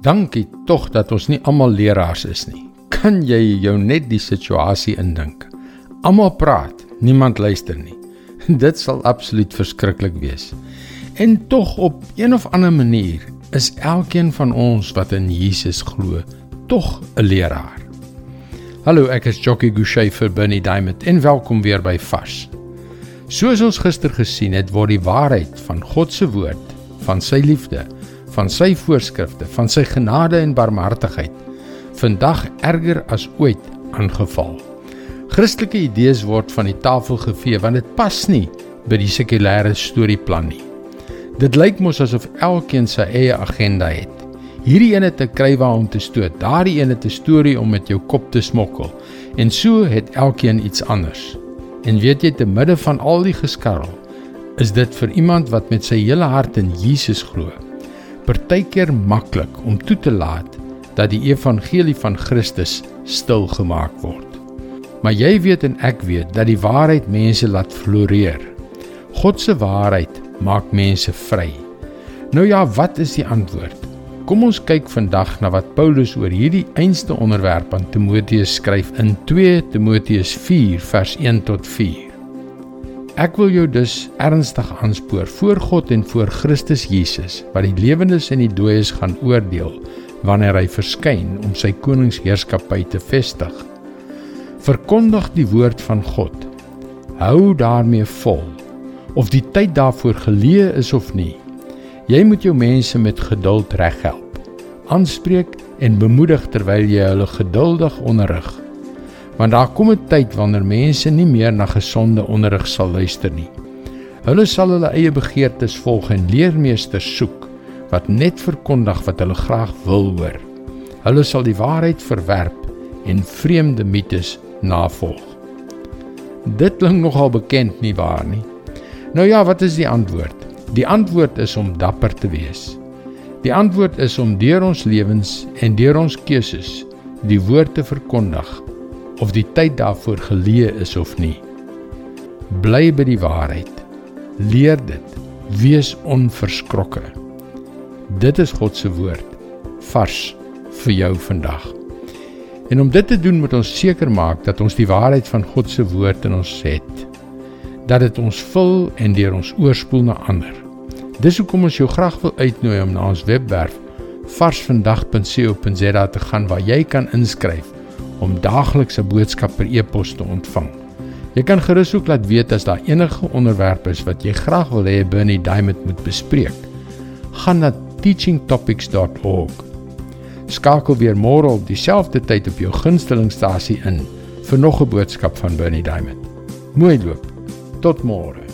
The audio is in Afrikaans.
Dankie tog dat ons nie almal leraars is nie. Kan jy jou net die situasie indink? Almal praat, niemand luister nie. Dit sal absoluut verskriklik wees. En tog op een of ander manier is elkeen van ons wat in Jesus glo, tog 'n leraar. Hallo, ek is Jockey Gouchee vir Bernie Diamond en welkom weer by Fas. Soos ons gister gesien het, word die waarheid van God se woord, van sy liefde, van sy voorskrifte, van sy genade en barmhartigheid vandag erger as ooit aangeval. Christelike idees word van die tafel gevee want dit pas nie by die sekulêre storieplan nie. Dit lyk mos asof elkeen sy eie agenda het. Hierdie een het 'n krywa om te stoot, daardie een het 'n storie om met jou kop te smokkel. En so het elkeen iets anders. En weet jy te midde van al die geskarrel, is dit vir iemand wat met sy hele hart in Jesus glo, partykeer maklik om toe te laat dat die evangelie van Christus stil gemaak word. Maar jy weet en ek weet dat die waarheid mense laat floreer. God se waarheid maak mense vry. Nou ja, wat is die antwoord? Kom ons kyk vandag na wat Paulus oor hierdie einste onderwerp aan Timoteus skryf in 2 Timoteus 4 vers 1 tot 4. Ek wil jou dus ernstig aanspoor voor God en voor Christus Jesus wat die lewendes en die dooies gaan oordeel wanneer hy verskyn om sy koningsheerskappy te vestig. Verkondig die woord van God. Hou daarmee vol of die tyd daarvoor geleë is of nie. Jy moet jou mense met geduld reghelp. Aanspreek en bemoedig terwyl jy hulle geduldig onderrig. Want daar kom 'n tyd wanneer mense nie meer na gesonde onderrig sal luister nie. Hulle sal hulle eie begeertes volg en leermeesters soek wat net verkondig wat hulle graag wil hoor. Hulle sal die waarheid verwerp en vreemde mites navolg. Dit klink nogal bekend nie waar nie? Nou ja, wat is die antwoord? Die antwoord is om dapper te wees. Die antwoord is om deur ons lewens en deur ons keuses die woord te verkondig of die tyd daarvoor geleë is of nie. Bly by die waarheid. Leer dit. Wees onverskrokke. Dit is God se woord vars vir jou vandag. En om dit te doen moet ons seker maak dat ons die waarheid van God se woord in ons het dat dit ons vul en deur ons oorspoel na ander. Dis hoekom ons jou graag wil uitnooi om na ons webwerf varsvandag.co.za te gaan waar jy kan inskryf om daaglikse boodskappe per e-pos te ontvang. Jy kan gerus ook laat weet as daar enige onderwerpe is wat jy graag wil hê Bernie Diamond moet bespreek. Gaan na teachingtopics.org. Skakel weer môre op dieselfde tyd op jou gunstelingstasie in vir nog 'n boodskap van Bernie Diamond. Mooi loop. Tot môre.